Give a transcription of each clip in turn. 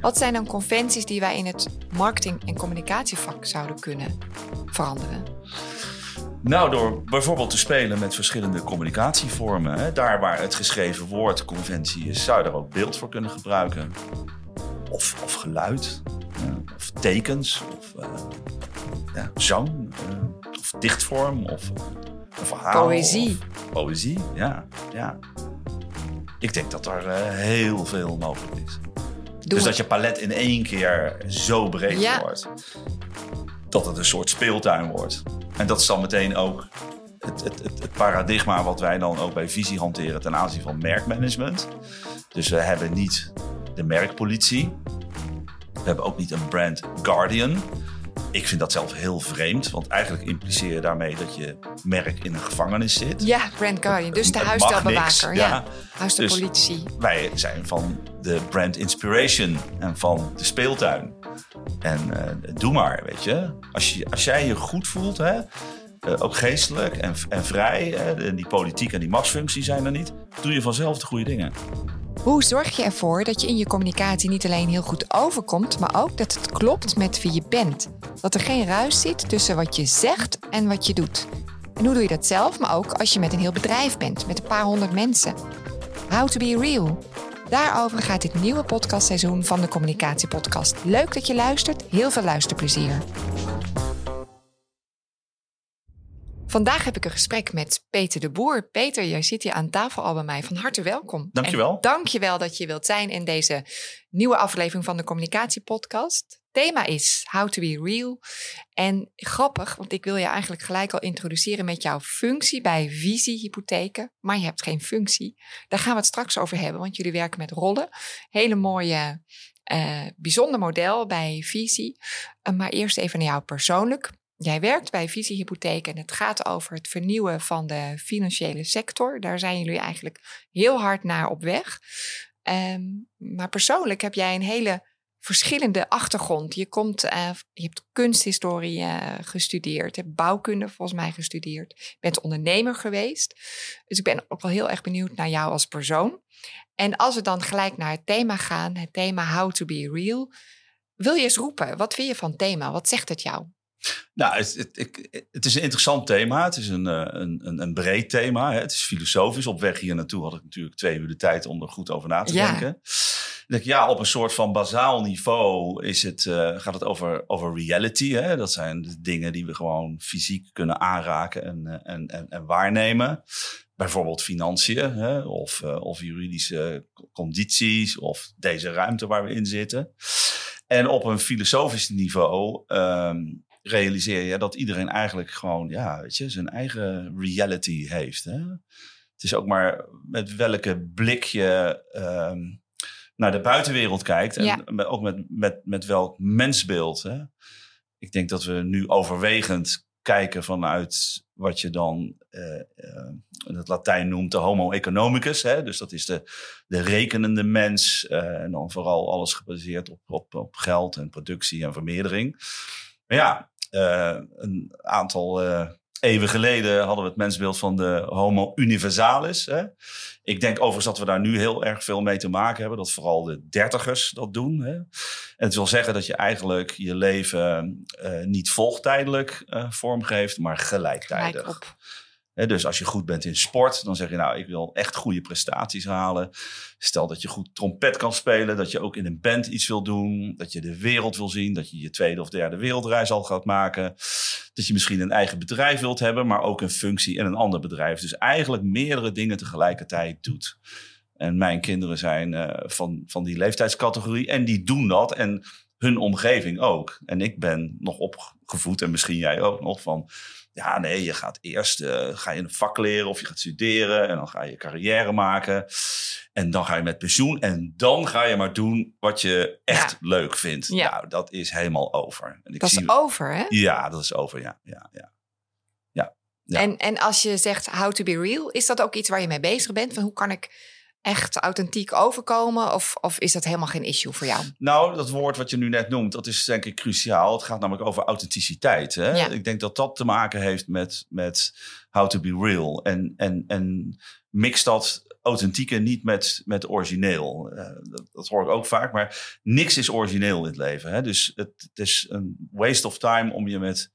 Wat zijn dan conventies die wij in het marketing- en communicatievak zouden kunnen veranderen? Nou, door bijvoorbeeld te spelen met verschillende communicatievormen. Hè. Daar waar het geschreven woord conventie is, zou je er ook beeld voor kunnen gebruiken. Of, of geluid, uh, of tekens, of uh, ja, zang, uh, of dichtvorm, of een verhaal. Poëzie. Poëzie, ja, ja. Ik denk dat er heel veel mogelijk is. Dus dat je palet in één keer zo breed Ja. wordt. Dat het een soort speeltuin wordt. En dat is dan meteen ook het, het, het, het paradigma wat wij dan ook bij visie hanteren ten aanzien van merkmanagement. Dus we hebben niet de merkpolitie. We hebben ook niet een brand guardian. Ik vind dat zelf heel vreemd, want eigenlijk impliceer je daarmee dat je merk in een gevangenis zit. Ja, Brand Guardian. Dus de niks, Ja. ja. Huis de Dus-. Wij zijn van de brand inspiration en van de speeltuin. En eh, doe maar, weet je. Als, je. als jij je goed voelt, hè, eh, ook geestelijk en, en vrij, hè, en die politiek en die machtsfunctie zijn er niet, doe je vanzelf de goede dingen. Hoe zorg je ervoor dat je in je communicatie niet alleen heel goed overkomt, maar ook dat het klopt met wie je bent? Dat er geen ruis zit tussen wat je zegt en wat je doet. En hoe doe je dat zelf, maar ook als je met een heel bedrijf bent, met een paar honderd mensen? How to be real. Daarover gaat dit nieuwe podcastseizoen van de Communicatiepodcast. Leuk dat je luistert, heel veel luisterplezier. Vandaag heb ik een gesprek met Peter de Boer. Peter, jij zit hier aan tafel al bij mij. Van harte welkom. Dankjewel. En dankjewel dat je wilt zijn in deze nieuwe aflevering van de Communicatiepodcast. Thema is How to be real. En grappig, want ik wil je eigenlijk gelijk al introduceren met jouw functie bij Visie Hypotheken. Maar je hebt geen functie. Daar gaan we het straks over hebben, want jullie werken met rollen. Hele mooie, eh, bijzonder model bij Visie. Eh, maar eerst even naar jou persoonlijk. Jij werkt bij Visie Hypotheek en het gaat over het vernieuwen van de financiële sector. Daar zijn jullie eigenlijk heel hard naar op weg. Ehm, maar persoonlijk heb jij een hele verschillende achtergrond. Je, komt, eh, je hebt kunsthistorie eh, gestudeerd, hebt bouwkunde volgens mij gestudeerd, je bent ondernemer geweest. Dus ik ben ook wel heel erg benieuwd naar jou als persoon. En als we dan gelijk naar het thema gaan, het thema How to be real. Wil je eens roepen, wat vind je van het thema? Wat zegt het jou? Nou, het, het, is een interessant thema. Het is een, eh, een, een, breed thema. Het is filosofisch. Op weg hier naartoe had ik natuurlijk twee uur de tijd om er goed over na te Ja. denken. Ik denk, ja, op een soort van bazaal niveau is het, eh, gaat het over, over reality. Hè. Dat zijn de dingen die we gewoon fysiek kunnen aanraken en, eh, en, en, en waarnemen. Bijvoorbeeld financiën hè, of, of juridische condities of deze ruimte waar we in zitten. En op een filosofisch niveau ehm, realiseer je dat iedereen eigenlijk gewoon, ja, weet je, zijn eigen reality heeft. Hè? Het is ook maar met welke blik je ehm, naar de buitenwereld kijkt. En Ja. ook met, met, met welk mensbeeld. Hè? Ik denk dat we nu overwegend kijken vanuit wat je dan eh, in het Latijn noemt de homo economicus. Hè? Dus dat is de, de rekenende mens. eh, en dan vooral alles gebaseerd op, op, op geld en productie en vermeerdering. Maar ja, een aantal eh, eeuwen geleden hadden we het mensbeeld van de homo universalis. Hè? Ik denk overigens dat we daar nu heel erg veel mee te maken hebben. Dat vooral de dertigers dat doen. Hè? En het wil zeggen dat je eigenlijk je leven eh, niet volgtijdelijk eh, vormgeeft, maar gelijktijdig. Dus als je goed bent in sport, dan zeg je nou, ik wil echt goede prestaties halen. Stel dat je goed trompet kan spelen, dat je ook in een band iets wil doen, dat je de wereld wil zien, dat je je tweede of derde wereldreis al gaat maken. Dat je misschien een eigen bedrijf wilt hebben, maar ook een functie in een ander bedrijf. Dus eigenlijk meerdere dingen tegelijkertijd doet. En mijn kinderen zijn eh, van, van die leeftijdscategorie en die doen dat. En hun omgeving ook. En ik ben nog opgevoed, en misschien jij ook nog, van ja, nee, je gaat eerst eh, ga je een vak leren of je gaat studeren en dan ga je carrière maken. En dan ga je met pensioen en dan ga je maar doen wat je echt leuk vindt. Ja. Nou, dat is helemaal over. En ik Dat zie, is over, hè? Ja, dat is over, ja. ja, ja. Ja. En, en als je zegt how to be real, is dat ook iets waar je mee bezig bent? Van hoe kan ik echt authentiek overkomen? Of, of is dat helemaal geen issue voor jou? Nou, dat woord wat je nu net noemt, dat is denk ik cruciaal. Het gaat namelijk over authenticiteit. Hè? Ja. Ik denk dat dat te maken heeft met, met how to be real. En, en, en mix dat authentieke niet met, met origineel. Eh, dat, dat, hoor ik ook vaak, maar niks is origineel in het leven. Hè? Dus het, het, is een waste of time om je met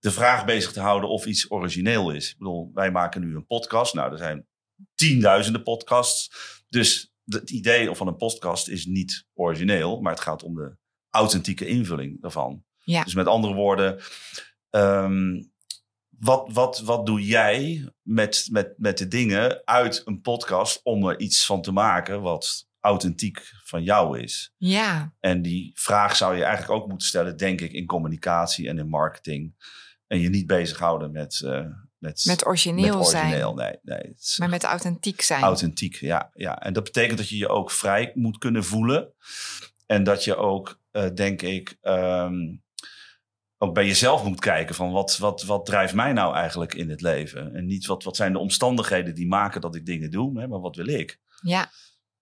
de vraag bezig te houden of iets origineel is. Ik bedoel, wij maken nu een podcast. Nou, er zijn tienduizenden podcasts. Dus het idee van een podcast is niet origineel, maar het gaat om de authentieke invulling daarvan. Ja. Dus met andere woorden, ehm, wat, wat, wat doe jij met, met, met de dingen uit een podcast om er iets van te maken wat authentiek van jou is? Ja. En die vraag zou je eigenlijk ook moeten stellen, denk ik, in communicatie en in marketing. En je niet bezighouden met, uh, met, met origineel, met origineel. Nee, nee. Maar met authentiek zijn. Authentiek, ja, ja. En dat betekent dat je je ook vrij moet kunnen voelen. En dat je ook, uh, denk ik, um, ook bij jezelf moet kijken van wat, wat, wat drijft mij nou eigenlijk in het leven? En niet wat, wat zijn de omstandigheden die maken dat ik dingen doe, hè, maar wat wil ik? Ja.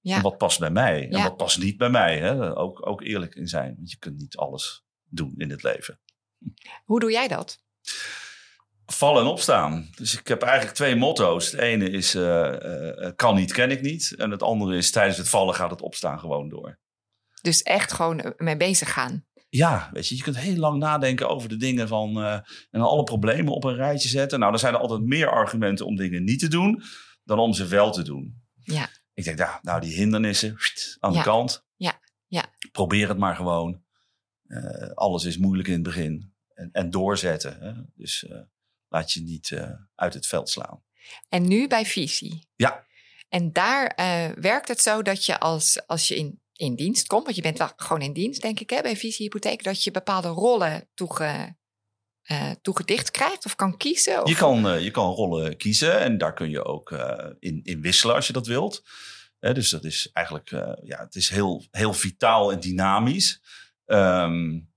ja. En wat past bij mij en wat past niet bij mij? Hè? Ook, ook eerlijk in zijn, want je kunt niet alles doen in het leven. Hoe doe jij dat? Vallen en opstaan. Dus ik heb eigenlijk twee motto's. Het ene is uh, uh, kan niet, ken ik niet. En het andere is tijdens het vallen gaat het opstaan gewoon door. Dus echt gewoon mee bezig gaan. Ja, weet je, je kunt heel lang nadenken over de dingen van uh, en alle problemen op een rijtje zetten. Nou, dan zijn er altijd meer argumenten om dingen niet te doen dan om ze wel te doen. Ja. Ik denk, nou, nou die hindernissen aan de ja. kant. Ja, ja. Probeer het maar gewoon. Alles is moeilijk in het begin. En, en doorzetten. Hè? Dus laat je niet uh, uit het veld slaan. En nu bij Visie. Ja. En daar werkt het zo dat je als, als je in in dienst komt. Want je bent wel gewoon in dienst, denk ik, hè, bij Visie Hypotheek. Dat je bepaalde rollen toege, uh, toegedicht krijgt of kan kiezen. Of... Je, kan, je kan rollen kiezen en daar kun je ook in, in wisselen als je dat wilt. dus dat is eigenlijk ja, het is heel, heel vitaal en dynamisch. Um,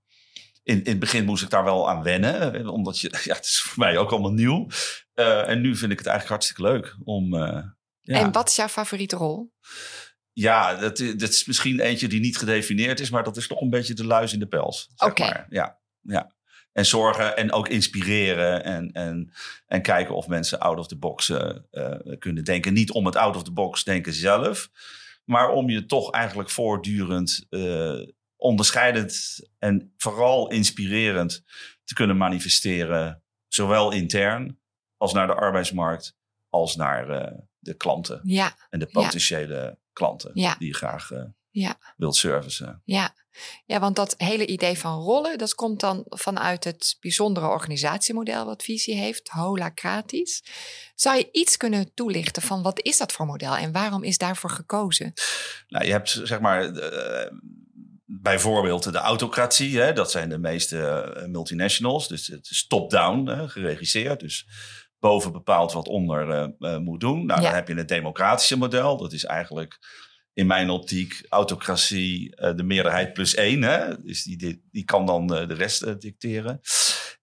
in, in het begin moest ik daar wel aan wennen, omdat je, ja, het is voor mij ook allemaal nieuw. en nu vind ik het eigenlijk hartstikke leuk om. Ja. En wat is jouw favoriete rol? Ja, dat, dat, is misschien eentje die niet gedefinieerd is, maar dat is toch een beetje de luis in de pels. Oké. Okay. Ja, ja. En zorgen en ook inspireren en, en, en kijken of mensen out of the box uh, uh, kunnen denken. Niet om het out of the box denken zelf, maar om je toch eigenlijk voortdurend uh, onderscheidend en vooral inspirerend te kunnen manifesteren. Zowel intern als naar de arbeidsmarkt, als naar de klanten ja. en de potentiële ja klanten ja. die je graag uh, ja. wilt servicen. Ja. ja, want dat hele idee van rollen, dat komt dan vanuit het bijzondere organisatiemodel wat Visie heeft, holacratisch. Zou je iets kunnen toelichten van wat is dat voor model en waarom is daarvoor gekozen? Nou, je hebt zeg maar uh, bijvoorbeeld de autocratie, hè, dat zijn de meeste uh, multinationals, dus het is top-down geregisseerd, dus boven bepaalt wat onder uh, uh, moet doen. Nou, Ja. dan heb je het democratische model. Dat is eigenlijk in mijn optiek autocratie, uh, de meerderheid plus één. Hè? Dus die, die, die kan dan de rest dicteren.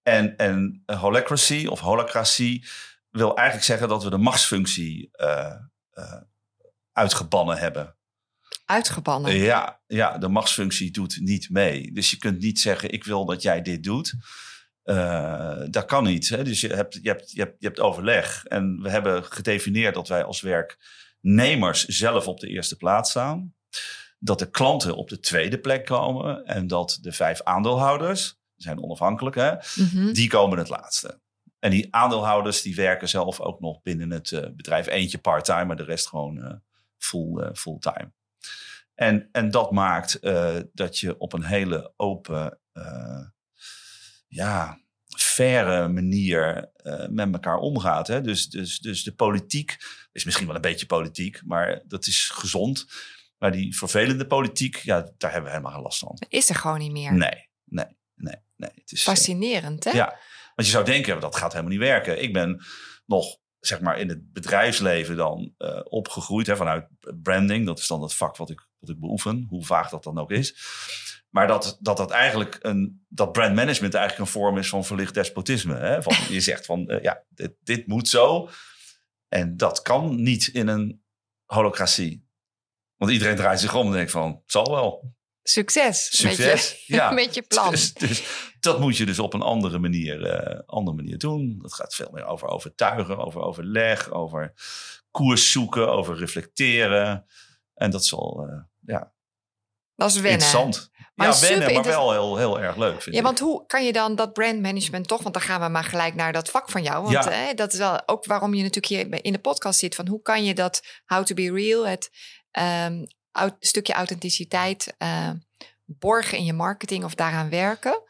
En, en holacracy of holacratie wil eigenlijk zeggen dat we de machtsfunctie uitgebannen hebben. Uitgebannen? Ja, ja, de machtsfunctie doet niet mee. Dus je kunt niet zeggen, ik wil dat jij dit doet. Uh, dat kan niet. Hè? Dus je hebt, je, hebt, je, hebt, je hebt overleg. En we hebben gedefinieerd dat wij als werknemers zelf op de eerste plaats staan. Dat de klanten op de tweede plek komen. En dat de vijf aandeelhouders, die zijn onafhankelijk, hè, mm -hmm. die komen het laatste. En die aandeelhouders die werken zelf ook nog binnen het uh, bedrijf. Eentje part-time, maar de rest gewoon uh, full, fulltime. En, en dat maakt dat je op een hele open ja, faire manier uh, met elkaar omgaat. Hè? Dus, dus, dus de politiek is misschien wel een beetje politiek, maar dat is gezond. Maar die vervelende politiek, ja, daar hebben we helemaal geen last van. Is er gewoon niet meer. Nee, nee, nee. nee. Het is, Fascinerend, uh, hè? Ja, want je zou denken, dat gaat helemaal niet werken. Ik ben nog zeg maar in het bedrijfsleven dan uh, opgegroeid hè, vanuit branding. Dat is dan het vak wat ik, wat ik beoefen, hoe vaag dat dan ook is. Maar dat dat, dat eigenlijk een, dat brandmanagement eigenlijk een vorm is van verlicht despotisme. Hè? Van, je zegt van uh, ja, dit, dit moet zo. En dat kan niet in een holocratie. Want iedereen draait zich om en denkt van, het zal wel. Succes. Succes, met je, ja. met je plan. Dus, dus Dat moet je dus op een andere manier, eh, andere manier doen. Dat gaat veel meer over overtuigen, over overleg, over koers zoeken, over reflecteren. En dat is al uh, ja, dat is wennen. interessant. Maar ja, super wennen, maar wel heel, heel erg leuk, vind Ja, ik. want hoe kan je dan dat brandmanagement toch, want dan gaan we maar gelijk naar dat vak van jou. Want Ja. hè, dat is wel ook waarom je natuurlijk hier in de podcast zit. Van hoe kan je dat how to be real, het ehm, stukje authenticiteit eh, borgen in je marketing of daaraan werken.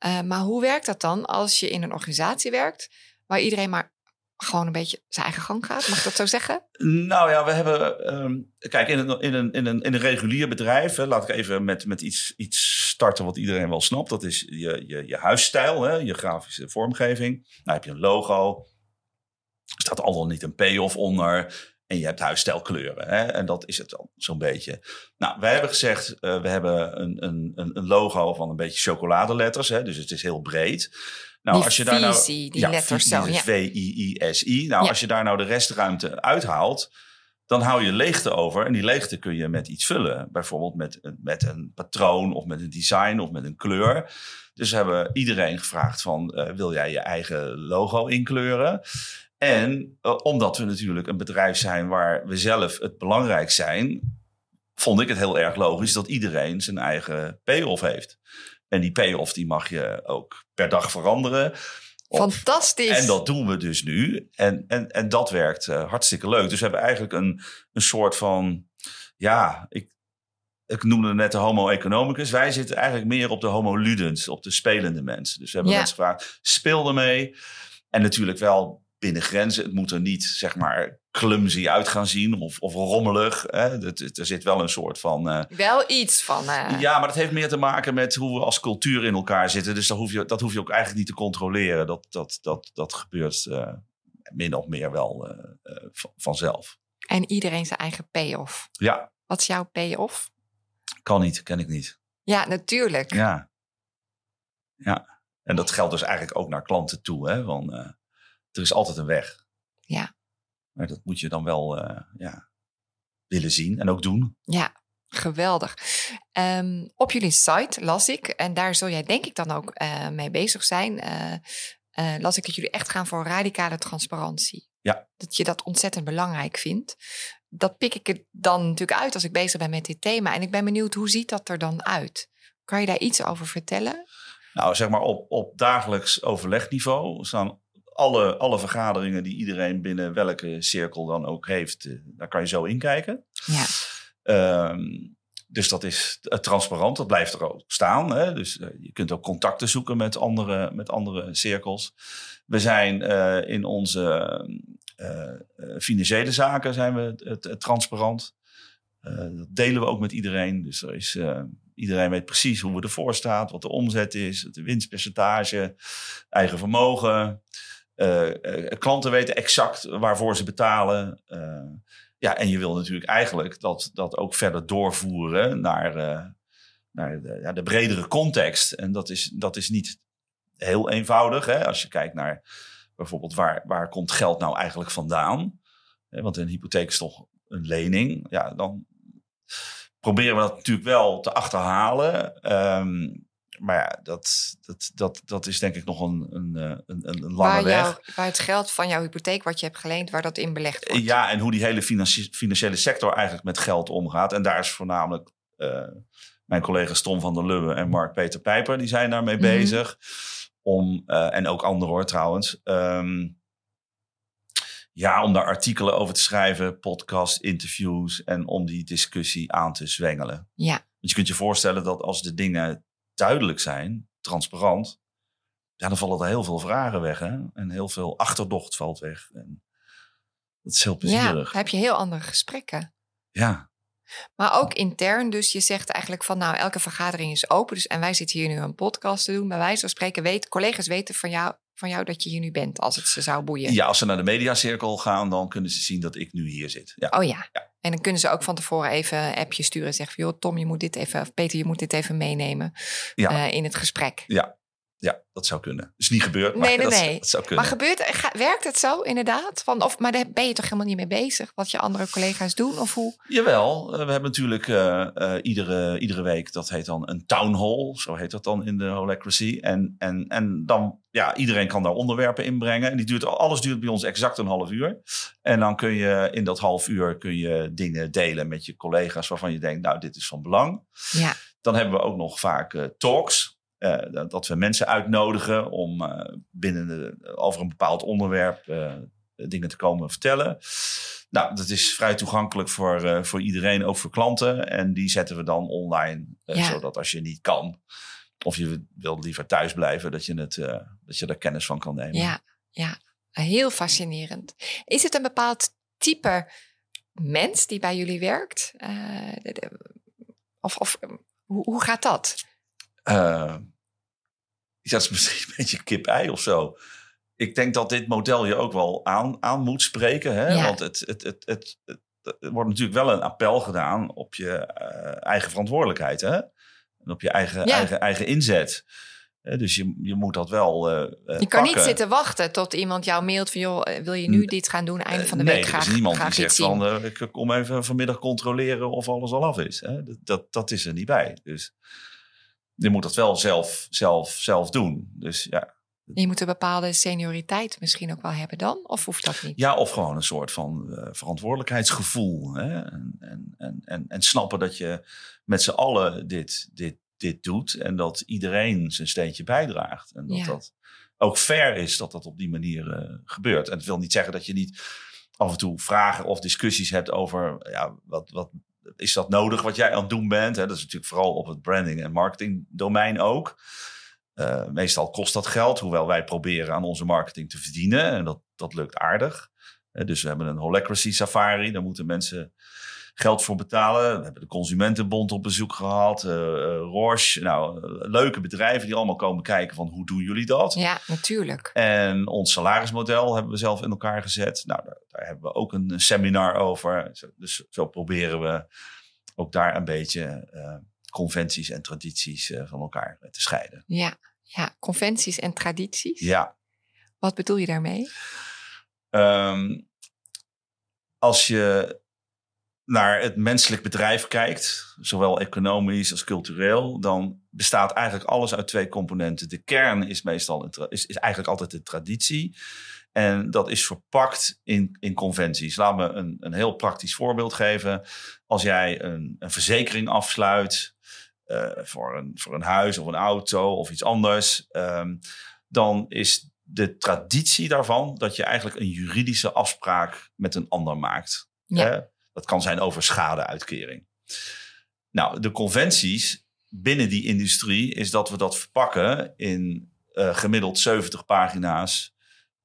Eh, maar hoe werkt dat dan als je in een organisatie werkt waar iedereen maar gewoon een beetje zijn eigen gang gaat? Mag ik dat zo zeggen? Nou ja, we hebben. ehm, kijk, in een, in, een, in, een, in een regulier bedrijf. Hè, laat ik even met, met iets, iets starten wat iedereen wel snapt. Dat is je, je, je huisstijl, hè, je grafische vormgeving. Nou heb je een logo. Er staat al dan niet een payoff onder. En je hebt huisstijlkleuren. Hè, en dat is het dan zo'n beetje. Nou, wij hebben gezegd. eh, we hebben een, een, een logo van een beetje chocoladeletters. Hè, dus het is heel breed. Nou, die als je daar nou. visie, die letters die zo. Ja. V-I-I-S-I. Nou, Ja. als je daar nou de restruimte uithaalt, dan hou je leegte over. En die leegte kun je met iets vullen. Bijvoorbeeld met, een- met een patroon of met een design of met een kleur. Dus we hebben iedereen gevraagd van, eh, wil jij je eigen logo inkleuren? En eh, omdat we natuurlijk een bedrijf zijn waar we zelf het belangrijk zijn, vond ik het heel erg logisch dat iedereen zijn eigen payoff heeft. En die payoff die mag je ook per dag veranderen. Of- Fantastisch. en dat doen we dus nu. En, en, en dat werkt eh, hartstikke leuk. Dus we hebben eigenlijk een, een soort van. Ja, ik, ik noemde het net de homo economicus. Wij zitten eigenlijk meer op de homo ludens, op de spelende mensen. Dus we hebben Ja. mensen gevraagd, speel ermee. En natuurlijk wel binnen grenzen. Het moet er niet, zeg maar, clumsy uit gaan zien of, of rommelig. Hè. Er zit wel een soort van... eh, Wel iets van. eh, ja, maar dat heeft meer te maken met hoe we als cultuur in elkaar zitten. Dus dat hoef je, dat hoef je ook eigenlijk niet te controleren. Dat, dat, dat, dat gebeurt eh, min of meer wel van- vanzelf. En iedereen zijn eigen payoff. Ja, Wat is jouw payoff? kan niet, ken ik niet. Ja, natuurlijk. Ja. Ja. En dat geldt dus eigenlijk ook naar klanten toe. Hè? Want eh, er is altijd een weg. Ja. Maar dat moet je dan wel eh, ja, willen zien en ook doen. Ja, geweldig. Ehm, op jullie site las ik, en daar zul jij denk ik dan ook eh, mee bezig zijn, eh, las ik dat jullie echt gaan voor radicale transparantie. Ja. Dat je dat ontzettend belangrijk vindt. Dat pik ik er dan natuurlijk uit als ik bezig ben met dit thema. En ik ben benieuwd, hoe ziet dat er dan uit? Kan je daar iets over vertellen? Nou, zeg maar op, op dagelijks overlegniveau staan alle, alle vergaderingen die iedereen binnen welke cirkel dan ook heeft, eh, daar kan je zo in kijken. Ja. Ehm, dus dat is eh, transparant, dat blijft er ook staan. Hè? Dus eh, je kunt ook contacten zoeken met andere, met andere cirkels. We zijn in onze financiële zaken zijn we transparant. Dat delen we ook met iedereen. Dus er is, iedereen weet precies hoe we ervoor staan, wat de omzet is, de winstpercentage, eigen vermogen. Eh, eh, klanten weten exact waarvoor ze betalen. Eh, ja, en je wil natuurlijk eigenlijk dat, dat ook verder doorvoeren naar, de, ja, de bredere context. En dat is, dat is niet heel eenvoudig. Hè? Als je kijkt naar bijvoorbeeld waar, waar komt geld nou eigenlijk vandaan. Want een hypotheek is toch een lening. Ja, dan proberen we dat natuurlijk wel te achterhalen. Ehm, maar ja, dat, dat, dat, dat is denk ik nog een, een, eh, een, een lange Waar, weg. waar het geld van jouw hypotheek wat je hebt geleend, waar dat in belegd wordt. Ja, en hoe die hele financi- financiële sector eigenlijk met geld omgaat. En daar is voornamelijk eh, mijn collega's Tom van der Lubbe en Mark-Peter Pijper, die zijn daarmee Mhm. bezig. Om, eh, en ook anderen hoor trouwens. ehm, ja, om daar artikelen over te schrijven, podcast, interviews en om die discussie aan te zwengelen. Ja. Want je kunt je voorstellen dat als de dingen duidelijk zijn, transparant, ja, dan vallen er heel veel vragen weg. Hè? En heel veel achterdocht valt weg. En dat is heel ja, plezierig. dan heb je heel andere gesprekken. Ja, Maar ook intern, dus je zegt eigenlijk van nou, elke vergadering is open. Dus, en wij zitten hier nu een podcast te doen. Bij wijze van spreken, weet, collega's weten van jou, van jou dat je hier nu bent, als het ze zou boeien. ja, als ze naar de mediacirkel gaan, dan kunnen ze zien dat ik nu hier zit. Ja, Oh ja. En dan kunnen ze ook van tevoren even een appje sturen en zeggen van joh, Tom, je moet dit even, of Peter, je moet dit even meenemen Ja. eh, in het gesprek. Ja. Ja, dat zou kunnen. Is niet gebeurd, maar Nee, nee, dat, nee. dat zou kunnen. Maar gebeurt, ga- werkt het zo inderdaad? Van, of, maar daar ben je toch helemaal niet mee bezig? Wat je andere collega's doen? Of hoe? Jawel, eh, we hebben natuurlijk eh, eh, iedere, iedere week, dat heet dan een town hall, zo heet dat dan in de Holacracy. En, en, en dan, ja, iedereen kan daar onderwerpen inbrengen. En die duurt, alles duurt bij ons exact een half uur. En dan kun je in dat half uur kun je dingen delen met je collega's waarvan je denkt, nou, dit is van belang. Ja, Dan hebben we ook nog vaak talks. Eh, dat- we mensen uitnodigen om eh, binnen de, over een bepaald onderwerp eh, dingen te komen vertellen. Nou, dat is vrij toegankelijk voor, voor iedereen, ook voor klanten. En die zetten we dan online, Ja. zodat als je niet kan, of je wilt liever thuis blijven, dat je, het, dat je er kennis van kan nemen. ja, ja. Heel fascinerend. Is het een bepaald type mens die bij jullie werkt? De- de- of of hoe, hoe gaat dat? Ja, dat is misschien een beetje kip-ei of zo. Ik denk dat dit model je ook wel aan, aan moet spreken. Hè? Ja. Want het, het, het, het, er wordt natuurlijk wel een appel gedaan op je eh, eigen verantwoordelijkheid. Hè? En op je eigen, Ja. eigen, eigen inzet. Dus je, je moet dat wel eh, Je kan niet zitten wachten tot iemand jou mailt van... joh, wil je nu dit gaan doen? Einde van de nee, week er graag, is niemand graag die zegt van... ik kom even vanmiddag controleren of alles al af is. Hè? Dat, dat, dat is er niet bij. Dus je moet dat wel zelf, zelf, zelf doen. Dus ja, Je moet een bepaalde senioriteit misschien ook wel hebben dan? Of hoeft dat niet? Ja, of gewoon een soort van eh, verantwoordelijkheidsgevoel. Hè? En, en, en, en, en snappen dat je met z'n allen dit, dit, dit doet. En dat iedereen zijn steentje bijdraagt. En dat Ja. dat ook fair is dat dat op die manier eh, gebeurt. En dat wil niet zeggen dat je niet af en toe vragen of discussies hebt over... Ja, wat, wat, is dat nodig wat jij aan het doen bent? Hè? Dat is natuurlijk vooral op het branding- en marketing domein ook. Eh, meestal kost dat geld, hoewel wij proberen aan onze marketing te verdienen. En dat, dat lukt aardig. Eh, dus we hebben een Holacracy Safari, daar moeten mensen geld voor betalen. We hebben de Consumentenbond op bezoek gehad, eh eh, Roche. Nou, eh, leuke bedrijven die allemaal komen kijken van hoe doen jullie dat? Ja, natuurlijk. En ons salarismodel hebben we zelf in elkaar gezet. Nou, daar, daar hebben we ook een seminar over. Dus zo proberen we ook daar een beetje conventies en tradities van elkaar te scheiden. Ja, ja, conventies en tradities. Ja, Wat bedoel je daarmee? Ehm, als je naar het menselijk bedrijf kijkt, zowel economisch als cultureel, dan bestaat eigenlijk alles uit twee componenten. De kern is meestal is, is eigenlijk altijd de traditie. En dat is verpakt in, in conventies. Laat me een, een heel praktisch voorbeeld geven. Als jij een, een verzekering afsluit eh, voor, een, voor een huis of een auto of iets anders, ehm, dan is de traditie daarvan dat je eigenlijk een juridische afspraak met een ander maakt. Ja. Dat kan zijn over schadeuitkering. Nou, de conventies binnen die industrie is dat we dat verpakken in eh, gemiddeld 70 pagina's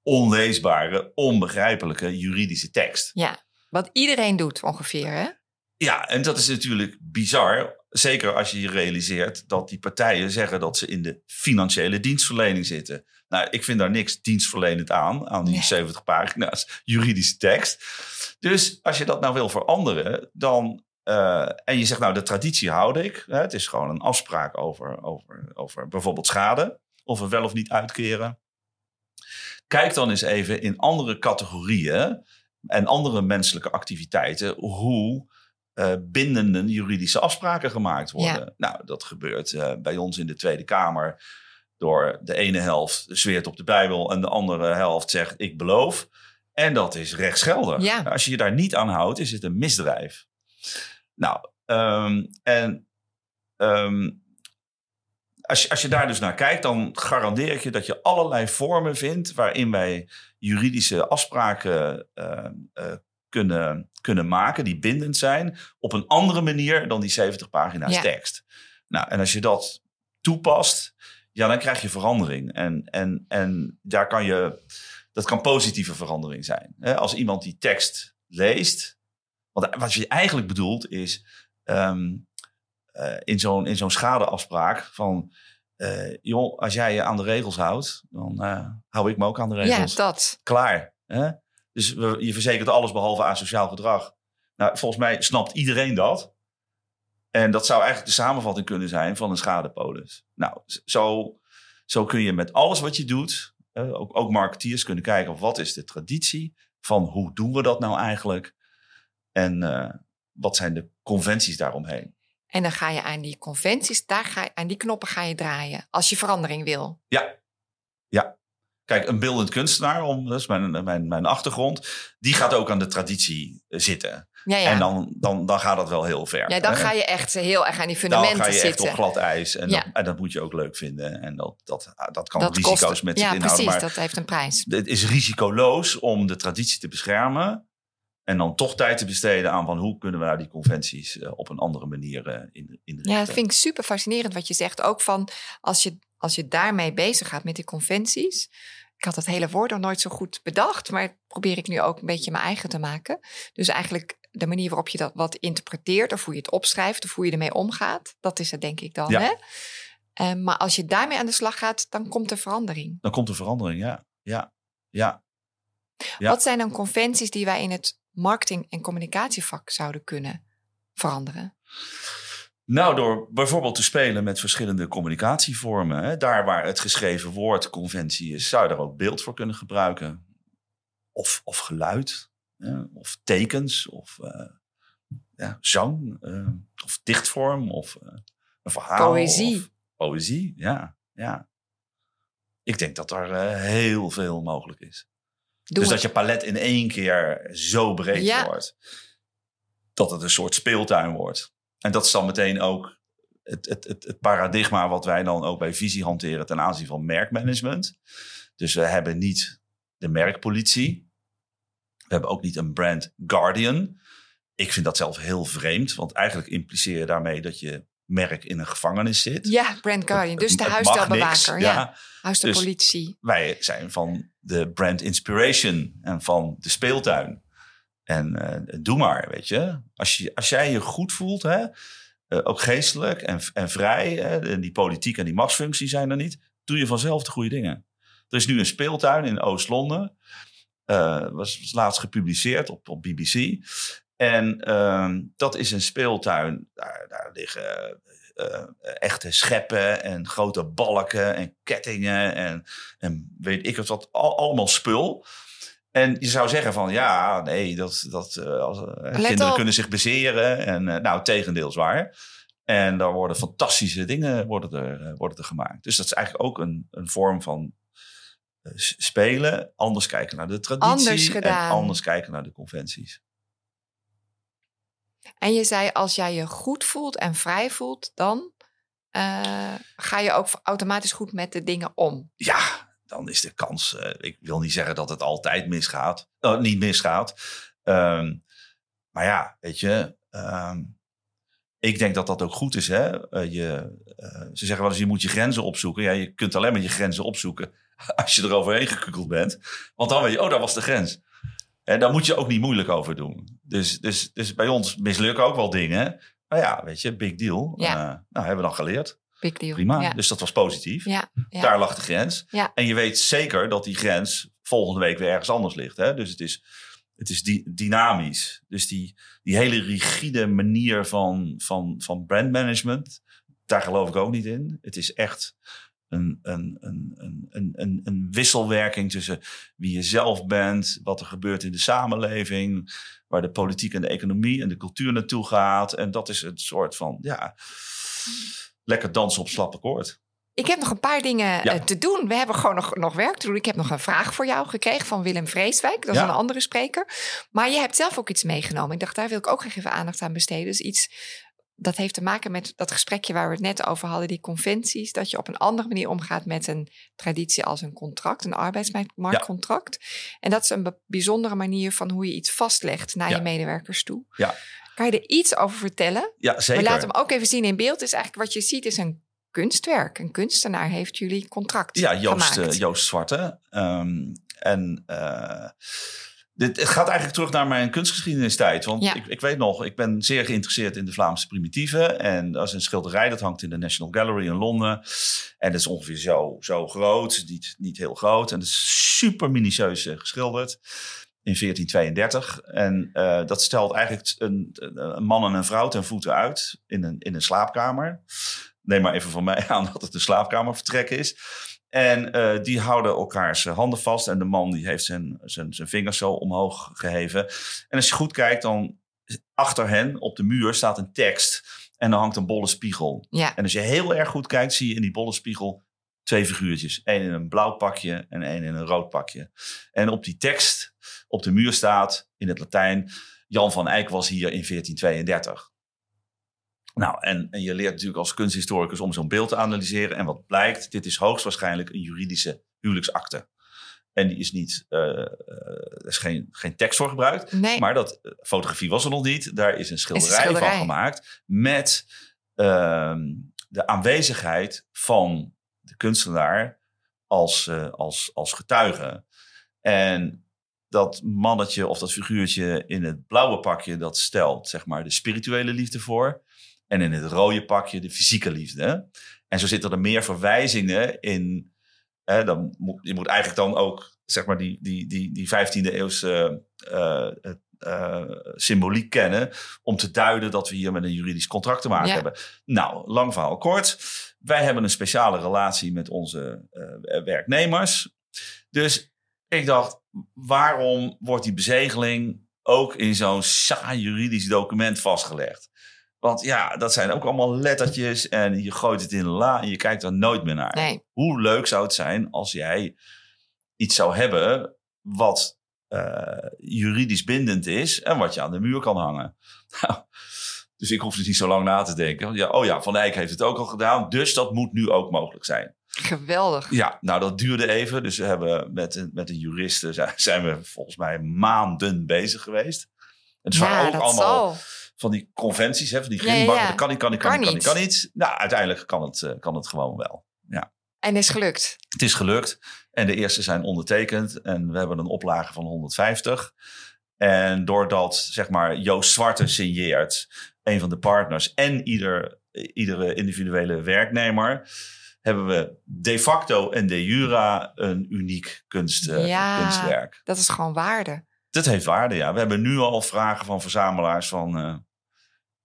onleesbare, onbegrijpelijke juridische tekst. Ja, wat iedereen doet ongeveer, hè? Ja, en dat is natuurlijk bizar. Zeker als je je realiseert dat die partijen zeggen dat ze in de financiële dienstverlening zitten. Nou, ik vind daar niks dienstverlenend aan, aan die Nee. 70 pagina's juridische tekst. Dus als je dat nou wil veranderen, dan. eh, en je zegt, nou, de traditie houd ik. Hè, het is gewoon een afspraak over, over, over bijvoorbeeld schade. Of we wel of niet uitkeren. Kijk dan eens even in andere categorieën en andere menselijke activiteiten hoe eh, bindende juridische afspraken gemaakt worden. Nou, dat gebeurt eh, bij ons in de Tweede Kamer door de ene helft zweert op de Bijbel en de andere helft zegt ik beloof. En dat is rechtsgeldig. Ja. Als je je daar niet aan houdt, is het een misdrijf. Nou, ehm, en ehm, als, je, als je daar dus naar kijkt, dan garandeer ik je dat je allerlei vormen vindt waarin wij juridische afspraken eh, kunnen, kunnen maken die bindend zijn op een andere manier dan die 70 pagina's Ja. tekst. Nou, en als je dat toepast, ja, dan krijg je verandering. En, en, en daar kan je, dat kan positieve verandering zijn. Als iemand die tekst leest, want wat je eigenlijk bedoelt is ehm, eh, in zo'n in zo'n schadeafspraak van, eh, joh, als jij je aan de regels houdt, dan eh, hou ik me ook aan de Ja, regels. dat. Klaar. Hè? Dus we, je verzekert alles behalve asociaal gedrag. Nou, volgens mij snapt iedereen dat. En dat zou eigenlijk de samenvatting kunnen zijn van een schadepolis. Nou, zo, Zo kun je met alles wat je doet, ook, ook marketeers kunnen kijken wat is de traditie van hoe doen we dat nou eigenlijk en eh, wat zijn de conventies daaromheen. En dan ga je aan die conventies, daar ga je, aan die knoppen ga je draaien als je verandering wil. Ja, ja. Kijk, een beeldend kunstenaar, om, dat is mijn, mijn, mijn achtergrond, die gaat ook aan de traditie zitten. Ja, ja. En dan, dan, dan gaat dat wel heel ver. ja, dan hè? ga je echt heel erg aan die fundamenten dan ga je zitten. echt op glad ijs. En, Ja. dat, en dat moet je ook leuk vinden. En dat, dat, dat kan dat risico's kost, met zich ja, inhouden. precies, Maar dat heeft een prijs. het is risicoloos om de traditie te beschermen. En dan toch tijd te besteden aan van hoe kunnen we nou die conventies eh, op een andere manier eh, in, inrichten. Ja, dat vind ik super fascinerend wat je zegt. Ook van als je, als je daarmee bezig gaat met die conventies. Ik had het hele woord nog nooit zo goed bedacht, maar probeer ik nu ook een beetje mijn eigen te maken. Dus eigenlijk de manier waarop je dat wat interpreteert, of hoe je het opschrijft, of hoe je ermee omgaat, dat is het denk ik dan. Ja. Hè? Eh, maar als je daarmee aan de slag gaat, dan komt er verandering. Dan komt er verandering, ja. Ja, ja. Ja. Wat zijn dan conventies die wij in het marketing- en communicatievak zouden kunnen veranderen? Nou, door bijvoorbeeld te spelen met verschillende communicatievormen. Hè. Daar waar het geschreven woord conventie is, zou je daar ook beeld voor kunnen gebruiken. Of, of geluid, hè, of tekens, of eh, ja, zang, eh, of dichtvorm, of eh, een verhaal. Poëzie. Poëzie, ja, ja. Ik denk dat er heel veel mogelijk is. Dus dat je palet in één keer zo breed Ja. wordt. Dat het een soort speeltuin wordt. En dat is dan meteen ook het, het, het, het paradigma wat wij dan ook bij visie hanteren ten aanzien van merkmanagement. Dus we hebben niet de merkpolitie. We hebben ook niet een brand guardian. Ik vind dat zelf heel vreemd, want eigenlijk impliceer je daarmee dat je merk in een gevangenis zit. Ja, Brand Guardian. Dus de huisstijlbewaker. Ja. De Dus- politie. Wij zijn van de brand inspiration en van de speeltuin. En eh, doe maar, weet je. Als, je. als jij je goed voelt, hè, eh, ook geestelijk en, en vrij, hè, en die politiek en die machtsfunctie zijn er niet, doe je vanzelf de goede dingen. Er is nu een speeltuin in Oost-Londen. Eh, was, laatst gepubliceerd op, op BBC. En ehm, dat is een speeltuin. Daar, liggen echte scheppen en grote balken en kettingen en, en weet ik wat, al- allemaal spul. En je zou zeggen van ja, nee, dat, dat, eh, als, eh, kinderen op. kunnen zich bezeren. En eh, nou, tegendeel is waar. En daar worden fantastische dingen worden er, worden er gemaakt. Dus dat is eigenlijk ook een, een vorm van spelen. Anders kijken naar de traditie. Anders En gedaan. anders kijken naar de conventies. En je zei, als jij je goed voelt en vrij voelt, dan ga je ook automatisch goed met de dingen om. ja, dan is de kans. eh, ik wil niet zeggen dat het altijd misgaat. eh, niet misgaat. Ehm, maar ja, weet je. ehm, ik denk dat dat ook goed is. Hè? Eh, je, ze zeggen wel eens, je moet je grenzen opzoeken. Ja, je kunt alleen maar je grenzen opzoeken als je er overheen gekukeld bent. Want dan weet je, oh, daar was de grens. En daar moet je ook niet moeilijk over doen. Dus, dus, dus bij ons mislukken ook wel dingen. Maar ja, weet je, big deal. Ja. Nou, hebben we dan geleerd. Big deal. Prima. Ja. Dus dat was positief. Ja, ja. Daar lag de grens. Ja. En je weet zeker dat die grens volgende week weer ergens anders ligt. Hè? Dus het is, het is di- dynamisch. Dus die, die hele rigide manier van, van, van brandmanagement, daar geloof ik ook niet in. Het is echt een, een, een, een, een, een, een wisselwerking tussen wie je zelf bent, wat er gebeurt in de samenleving, waar de politiek en de economie en de cultuur naartoe gaat. En dat is een soort van, ja, lekker dansen op slappe koord. Ik heb nog een paar dingen Ja. eh, te doen. We hebben gewoon nog, nog werk te doen. Ik heb nog een vraag voor jou gekregen van Willem Vreeswijk. Dat is Ja. een andere spreker. Maar je hebt zelf ook iets meegenomen. Ik dacht, daar wil ik ook graag even aandacht aan besteden. Dus iets dat heeft te maken met dat gesprekje waar we het net over hadden, die conventies. Dat je op een andere manier omgaat met een traditie als een contract, een arbeidsmarktcontract. En dat is een bijzondere manier van hoe je iets vastlegt naar je medewerkers toe. Ja. Kan je er iets over vertellen? Ja, zeker. We laten hem ook even zien in beeld. Dus eigenlijk wat je ziet is een kunstwerk. Een kunstenaar heeft jullie contract Ja, Joost, eh, Joost Zwarte. Ehm, en eh, dit, het gaat eigenlijk terug naar mijn kunstgeschiedenistijd. Want Ja. ik, ik weet nog, ik ben zeer geïnteresseerd in de Vlaamse primitieven. En dat is een schilderij dat hangt in de National Gallery in Londen. En dat is ongeveer zo, zo groot, niet, niet heel groot. En het is super minutieus eh, geschilderd. In 1432. En eh, dat stelt eigenlijk een, een man en een vrouw ten voeten uit in een, in een slaapkamer. Neem maar even van mij aan dat het een slaapkamervertrek is. En eh, die houden elkaars handen vast. En de man die heeft zijn, zijn, zijn vingers zo omhoog geheven. En als je goed kijkt, dan achter hen op de muur staat een tekst. En dan hangt een bolle spiegel. Ja. En als je heel erg goed kijkt, zie je in die bolle spiegel twee figuurtjes. Eén in een blauw pakje en één in een rood pakje. En op die tekst op de muur staat in het Latijn... Jan van Eyck was hier in 1432. Nou, en, en, je leert natuurlijk als kunsthistoricus om zo'n beeld te analyseren. En wat blijkt, dit is hoogstwaarschijnlijk een juridische huwelijksakte. En die is niet, uh, er is geen, geen tekst voor gebruikt. Nee. Maar dat uh, fotografie was er nog niet. Daar is een schilderij, is een schilderij. van gemaakt. Met uh, de aanwezigheid van de kunstenaar als, uh, als, als getuige. En dat mannetje of dat figuurtje in het blauwe pakje, dat stelt zeg maar de spirituele liefde voor. En in het rode pakje de fysieke liefde. En zo zitten er meer verwijzingen in. Hè, dan moet, je moet eigenlijk dan ook zeg maar die, die, die, die 15e eeuwse uh, uh, symboliek kennen. Om te duiden dat we hier met een juridisch contract te maken Ja. hebben. Nou, lang verhaal kort. Wij hebben een speciale relatie met onze uh, werknemers. Dus ik dacht, waarom wordt die bezegeling ook in zo'n saai juridisch document vastgelegd? Want ja, dat zijn ook allemaal lettertjes en je gooit het in een la en je kijkt er nooit meer naar. Nee. Hoe leuk zou het zijn als jij iets zou hebben wat uh, juridisch bindend is en wat je aan de muur kan hangen. Nou, dus ik hoef dus niet zo lang na te denken. Ja, oh ja, Van Eyck heeft het ook al gedaan, dus dat moet nu ook mogelijk zijn. Geweldig. Ja, nou dat duurde even. Dus we hebben met, met een juriste zijn- zijn we volgens mij maanden bezig geweest. Het ja, waren ook allemaal zal. van die conventies, hè, van die Ja, ja, ja. Dat kan niet, kan niet, kan, Kan niet, kan niet, kan niet. Nou, uiteindelijk kan het, eh, kan het gewoon wel. En is gelukt. Het is gelukt. En de eerste zijn ondertekend. En we hebben een oplage van 150. En doordat, zeg maar, Joost Zwarte signeert, een van de partners, en ieder, iedere individuele werknemer, hebben we de facto en de jura een uniek kunst, eh, Ja. kunstwerk. Dat is gewoon waarde. Dat heeft waarde, ja. We hebben nu al vragen van verzamelaars van, eh,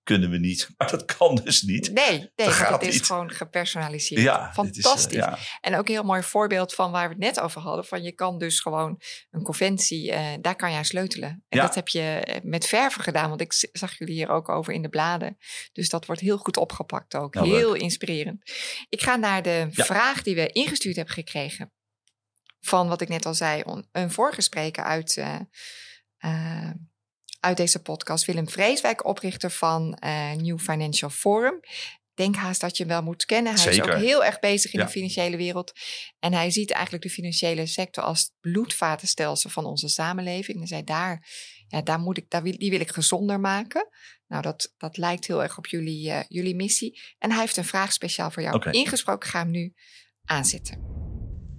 kunnen we niet. Maar dat kan dus niet. Nee, nee Dat gaat het is niet. gewoon gepersonaliseerd. Ja, is, eh, Fantastisch. ja. En ook een heel mooi voorbeeld van waar we het net over hadden. Van je kan dus gewoon een conventie, eh, daar kan je aan sleutelen. En Ja. dat heb je eh, met verven gedaan. Want ik zag jullie hier ook over in de bladen. Dus dat wordt heel goed opgepakt ook. Nou, heel inspirerend. Ik ga naar de vraag die we ingestuurd hebben gekregen. Van wat ik net al zei. Een vorige spreker uit... uit deze podcast. Willem Vreeswijk, oprichter van eh, New Financial Forum. Denk haast dat je hem wel moet kennen. Hij is ook heel erg bezig in Ja. de financiële wereld. En hij ziet eigenlijk de financiële sector als het bloedvatenstelsel van onze samenleving. En hij zei, daar, ja, daar moet ik, daar wil, die wil ik gezonder maken. Nou, dat, dat lijkt heel erg op jullie, eh, jullie missie. En hij heeft een vraag speciaal voor jou ingesproken. Ik ga hem nu aanzetten.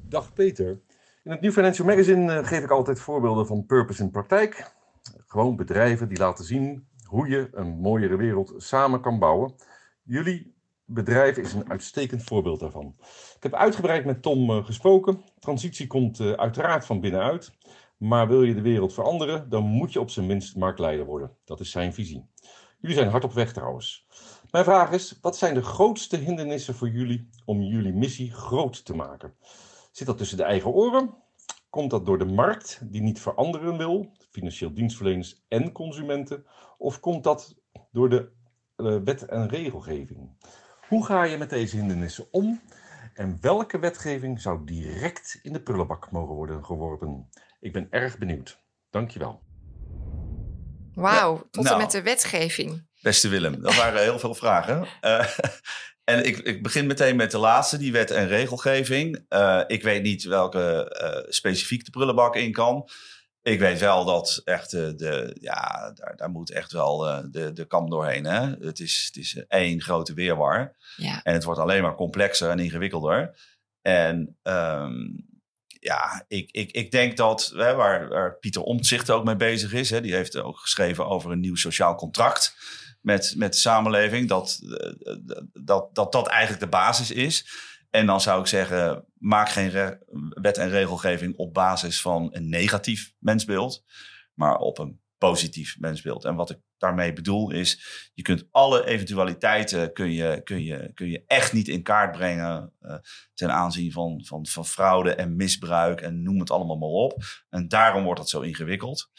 Dag Peter. In het New Financial Magazine eh, geef ik altijd voorbeelden van purpose in praktijk. Gewoon bedrijven die laten zien hoe je een mooiere wereld samen kan bouwen. Jullie bedrijf is een uitstekend voorbeeld daarvan. Ik heb uitgebreid met Tom eh, gesproken. Transitie komt eh, uiteraard van binnenuit. Maar wil je de wereld veranderen, dan moet je op zijn minst marktleider worden. Dat is zijn visie. Jullie zijn hard op weg trouwens. Mijn vraag is, wat zijn de grootste hindernissen voor jullie om jullie missie groot te maken? Zit dat tussen de eigen oren? Komt dat door de markt die niet veranderen wil, financieel dienstverleners en consumenten? Of komt dat door de eh, wet en regelgeving? Hoe ga je met deze hindernissen om? En welke wetgeving zou direct in de prullenbak mogen worden geworpen? Ik ben erg benieuwd. Dankjewel. Wauw, tot nou. en met de wetgeving. Beste Willem, dat waren heel veel vragen. Eh, en ik, ik begin meteen met de laatste, die wet en regelgeving. Eh, ik weet niet welke eh, specifiek de prullenbak in kan. Ik weet wel dat echt de, de ja, daar, daar moet echt wel eh, de, de kam doorheen. Hè? Het is, het is één grote weerwar. Ja, En het wordt alleen maar complexer en ingewikkelder. En ehm, ja, ik, ik, ik denk dat hè, waar, waar Pieter Omtzigt ook mee bezig is, hè, die heeft ook geschreven over een nieuw sociaal contract met, met de samenleving, dat, eh, dat, dat dat eigenlijk de basis is. En dan zou ik zeggen, maak geen wet en regelgeving op basis van een negatief mensbeeld, maar op een positief mensbeeld. En wat ik daarmee bedoel is, je kunt alle eventualiteiten kun je, kun je, kun je echt niet in kaart brengen uh, ten aanzien van, van, van fraude en misbruik en noem het allemaal maar op. En daarom wordt dat zo ingewikkeld.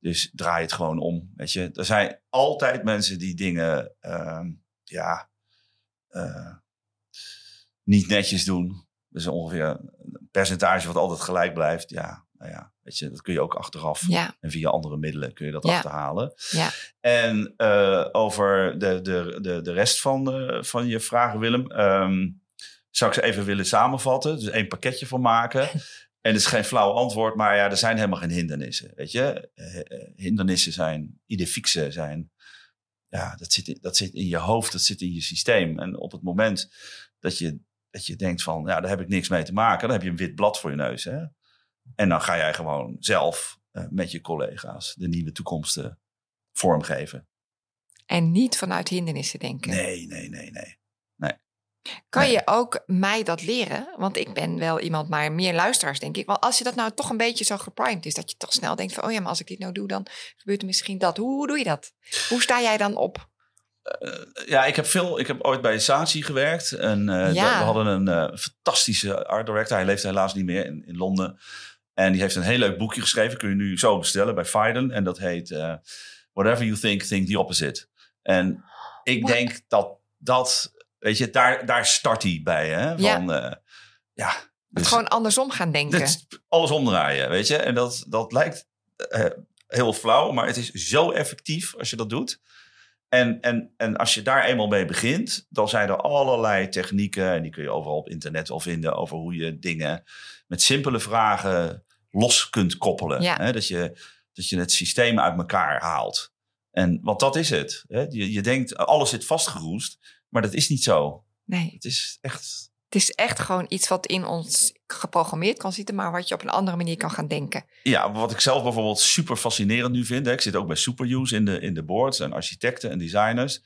Dus draai het gewoon om. Weet je, er zijn altijd mensen die dingen, uh, ja, uh, niet netjes doen. Dus ongeveer een percentage wat altijd gelijk blijft. Ja, nou ja, weet je, dat kun je ook achteraf. Ja. En via andere middelen kun je dat Ja. achterhalen. Ja. En eh, over de, de, de, de rest van, de, van je vragen, Willem. ehm, zou ik ze even willen samenvatten. Dus één pakketje van maken. En het is geen flauw antwoord, maar ja, er zijn helemaal geen hindernissen. Weet je, Eh, eh, hindernissen zijn, idee zijn. Ja, dat zit, in, dat zit in je hoofd, dat zit in je systeem. En op het moment dat je, dat je denkt van, ja, daar heb ik niks mee te maken, dan heb je een wit blad voor je neus. Hè? En dan ga jij gewoon zelf eh, met je collega's de nieuwe toekomsten vormgeven. En niet vanuit hindernissen denken. Nee, nee, nee, nee. Kan Nee. je ook mij dat leren? Want ik ben wel iemand, maar meer luisteraars denk ik. Want als je dat nou toch een beetje zo geprimed is, dat je toch snel denkt van, oh ja, maar als ik dit nou doe, dan gebeurt er misschien dat. Hoe doe je dat? Hoe sta jij dan op? Eh, ja, ik heb, veel, ik heb ooit bij Saatchi gewerkt. En eh, Ja. we hadden een eh, fantastische art director. Hij leeft helaas niet meer in, in Londen. En die heeft een heel leuk boekje geschreven. Kun je nu zo bestellen bij Fiden. En dat heet Whatever You Think, Think the Opposite. En ik denk dat dat, weet je, daar, daar start hij bij. Hè? Ja. Van, ja. Het dus- gewoon andersom gaan denken. dit alles omdraaien, weet je. En dat, dat lijkt heel flauw, maar het is zo effectief als je dat doet. En, en, en als je daar eenmaal mee begint, dan zijn er allerlei technieken, en die kun je overal op internet wel vinden, over hoe je dingen met simpele vragen los kunt koppelen. Ja. Hè? Dat, je, dat je het systeem uit elkaar haalt. En, want dat is het. Hè? Je, je denkt, alles zit vastgeroest, maar dat is niet zo. Nee, Het is echt het is echt gewoon iets wat in ons geprogrammeerd kan zitten, maar wat je op een andere manier kan gaan denken. Ja, wat ik zelf bijvoorbeeld super fascinerend nu vind. Hè, ik zit ook bij Superuse in de, in de boards en architecten en designers.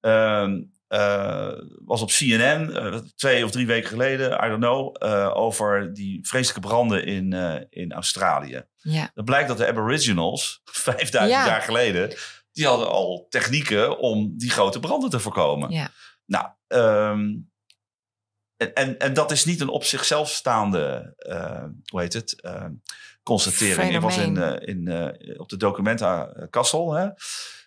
Ehm, eh, was op CNN eh, twee of drie weken geleden, I don't know, eh, over die vreselijke branden in, in Australië. Ja, Dan blijkt dat de Aboriginals, 5000 Ja. jaar geleden, die hadden al technieken om die grote branden te voorkomen. ja. Nou, ehm, en, en, en dat is niet een op zichzelf staande, eh, hoe heet het, eh, constatering. Ik was in, Fenomeen. eh, in, op de Documenta Kassel, hè?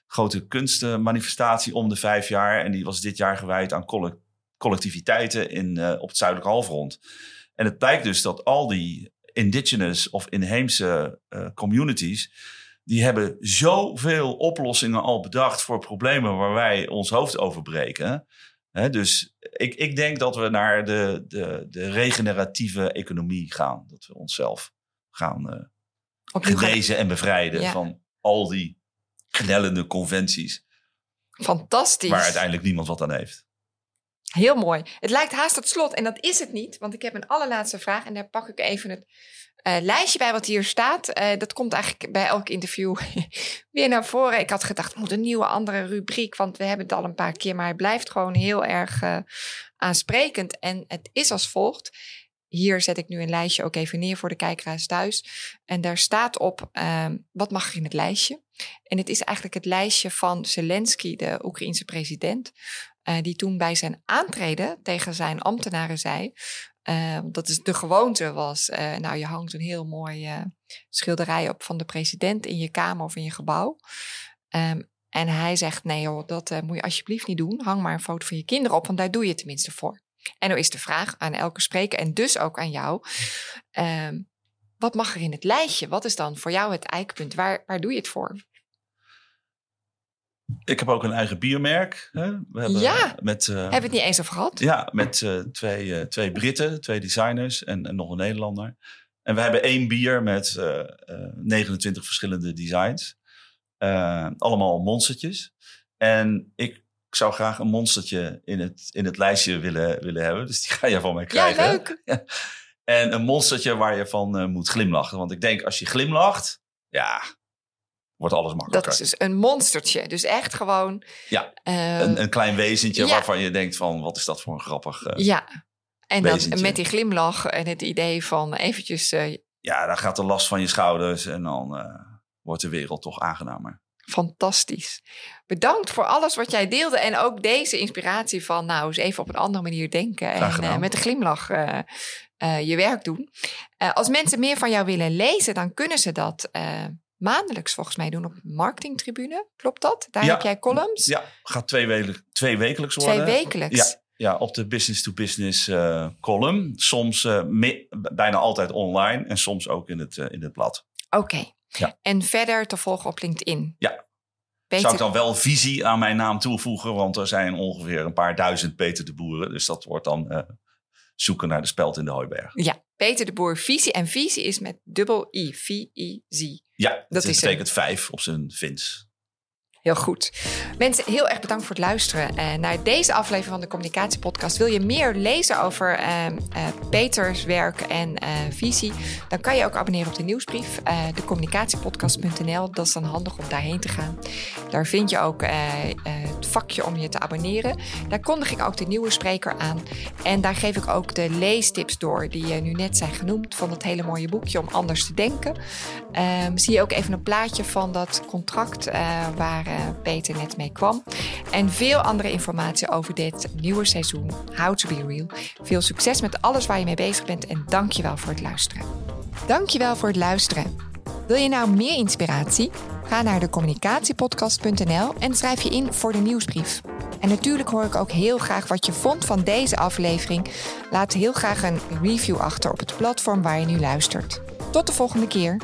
grote kunstmanifestatie om de vijf jaar. En die was dit jaar gewijd aan colle- collectiviteiten in, op het zuidelijke halfrond. En het blijkt dus dat al die indigenous of inheemse communities... die hebben zoveel oplossingen al bedacht voor problemen waar wij ons hoofd over breken... Dus ik, ik denk dat we naar de, de, de regeneratieve economie gaan. Dat we onszelf gaan gaan- genezen en bevrijden Ja. van al die knellende conventies. Fantastisch. Waar uiteindelijk niemand wat aan heeft. Heel mooi. Het lijkt haast tot slot en dat is het niet, want ik heb een allerlaatste vraag en daar pak ik even het eh, lijstje bij wat hier staat. Eh, dat komt eigenlijk bij elk interview weer naar voren. Ik had gedacht, het moet een nieuwe andere rubriek, want we hebben het al een paar keer, maar het blijft gewoon heel erg eh, aansprekend. En het is als volgt. Hier zet ik nu een lijstje ook even neer voor de kijkeraars thuis. En daar staat op, ehm, wat mag er in het lijstje? En het is eigenlijk het lijstje van Zelensky, de Oekraïense president. Eh, die toen bij zijn aantreden tegen zijn ambtenaren zei. eh, dat is de gewoonte was. eh, nou, je hangt een heel mooi eh, schilderij op van de president in je kamer of in je gebouw. Ehm, en hij zegt: Nee, joh, dat moet je alsjeblieft niet doen. Hang maar een foto van je kinderen op, want daar doe je tenminste voor. En nu is de vraag aan elke spreker en dus ook aan jou. ehm, wat mag er in het lijstje? Wat is dan voor jou het eikpunt? Waar, waar doe je het voor? Ik heb ook een eigen biermerk. Hè? We hebben Ja. met, eh, Hebben we het niet eens over gehad? Ja, met eh, twee, eh, twee Britten, twee designers en, en nog een Nederlander. En we hebben één bier met eh, eh, 29 verschillende designs. Allemaal monstertjes. En ik zou graag een monstertje in het, in het lijstje willen, willen hebben. Dus die ga je van mij Ja, krijgen. leuk. En een monstertje waar je van moet glimlachen. Want ik denk, als je glimlacht, ja, wordt alles makkelijker. Dat is dus een monstertje. Dus echt gewoon. Ja, eh, een, een klein wezentje ja. waarvan je denkt van, wat is dat voor een grappig... eh, ja. En dan met die glimlach en het idee van eventjes. eh, ja, dan gaat de last van je schouders en dan, wordt de wereld toch aangenamer. Fantastisch. Bedankt voor alles wat jij deelde. En ook deze inspiratie van, nou, eens even op een andere manier denken. En met een glimlach je werk doen. Als mensen meer van jou willen lezen, dan kunnen ze dat maandelijks volgens mij doen op Marketingtribune. Klopt dat? Daar Ja. heb jij columns. Ja, gaat twee, wekelijk, twee wekelijks worden. Twee wekelijks. Ja. Ja, op de business-to-business eh, column. Soms eh, me- bijna altijd online en soms ook in het, eh, in het blad. Oké. Ja. En verder te volgen op LinkedIn. Ja. Peter, Zou ik dan wel visie aan mijn naam toevoegen? Want er zijn ongeveer een paar duizend Peter de Boeren. Dus dat wordt dan zoeken naar de speld in de hooiberg. Ja, Peter de Boer Visie. En Visie is met dubbel I. V-I-Z. Ja, Dat dat is betekent vijf op zijn Fins. Heel goed. Mensen, heel erg bedankt voor het luisteren eh, naar deze aflevering van de Communicatiepodcast. Wil je meer lezen over eh, Peters werk en eh, visie? Dan kan je ook abonneren op de nieuwsbrief, decommunicatiepodcast.nl. Dat is dan handig om daarheen te gaan. Daar vind je ook het vakje om je te abonneren. Daar kondig ik ook de nieuwe spreker aan. En daar geef ik ook de leestips door die eh, nu net zijn genoemd. Van dat hele mooie boekje om anders te denken. Ehm, zie je ook even een plaatje van dat contract waar Peter net mee kwam. En veel andere informatie over dit nieuwe seizoen How to Be Real. Veel succes met alles waar je mee bezig bent en dankjewel voor het luisteren. Dankjewel voor het luisteren. Wil je nou meer inspiratie? Ga naar de communicatiepodcast.nl en schrijf je in voor de nieuwsbrief. En natuurlijk hoor ik ook heel graag wat je vond van deze aflevering. Laat heel graag een review achter op het platform waar je nu luistert. Tot de volgende keer.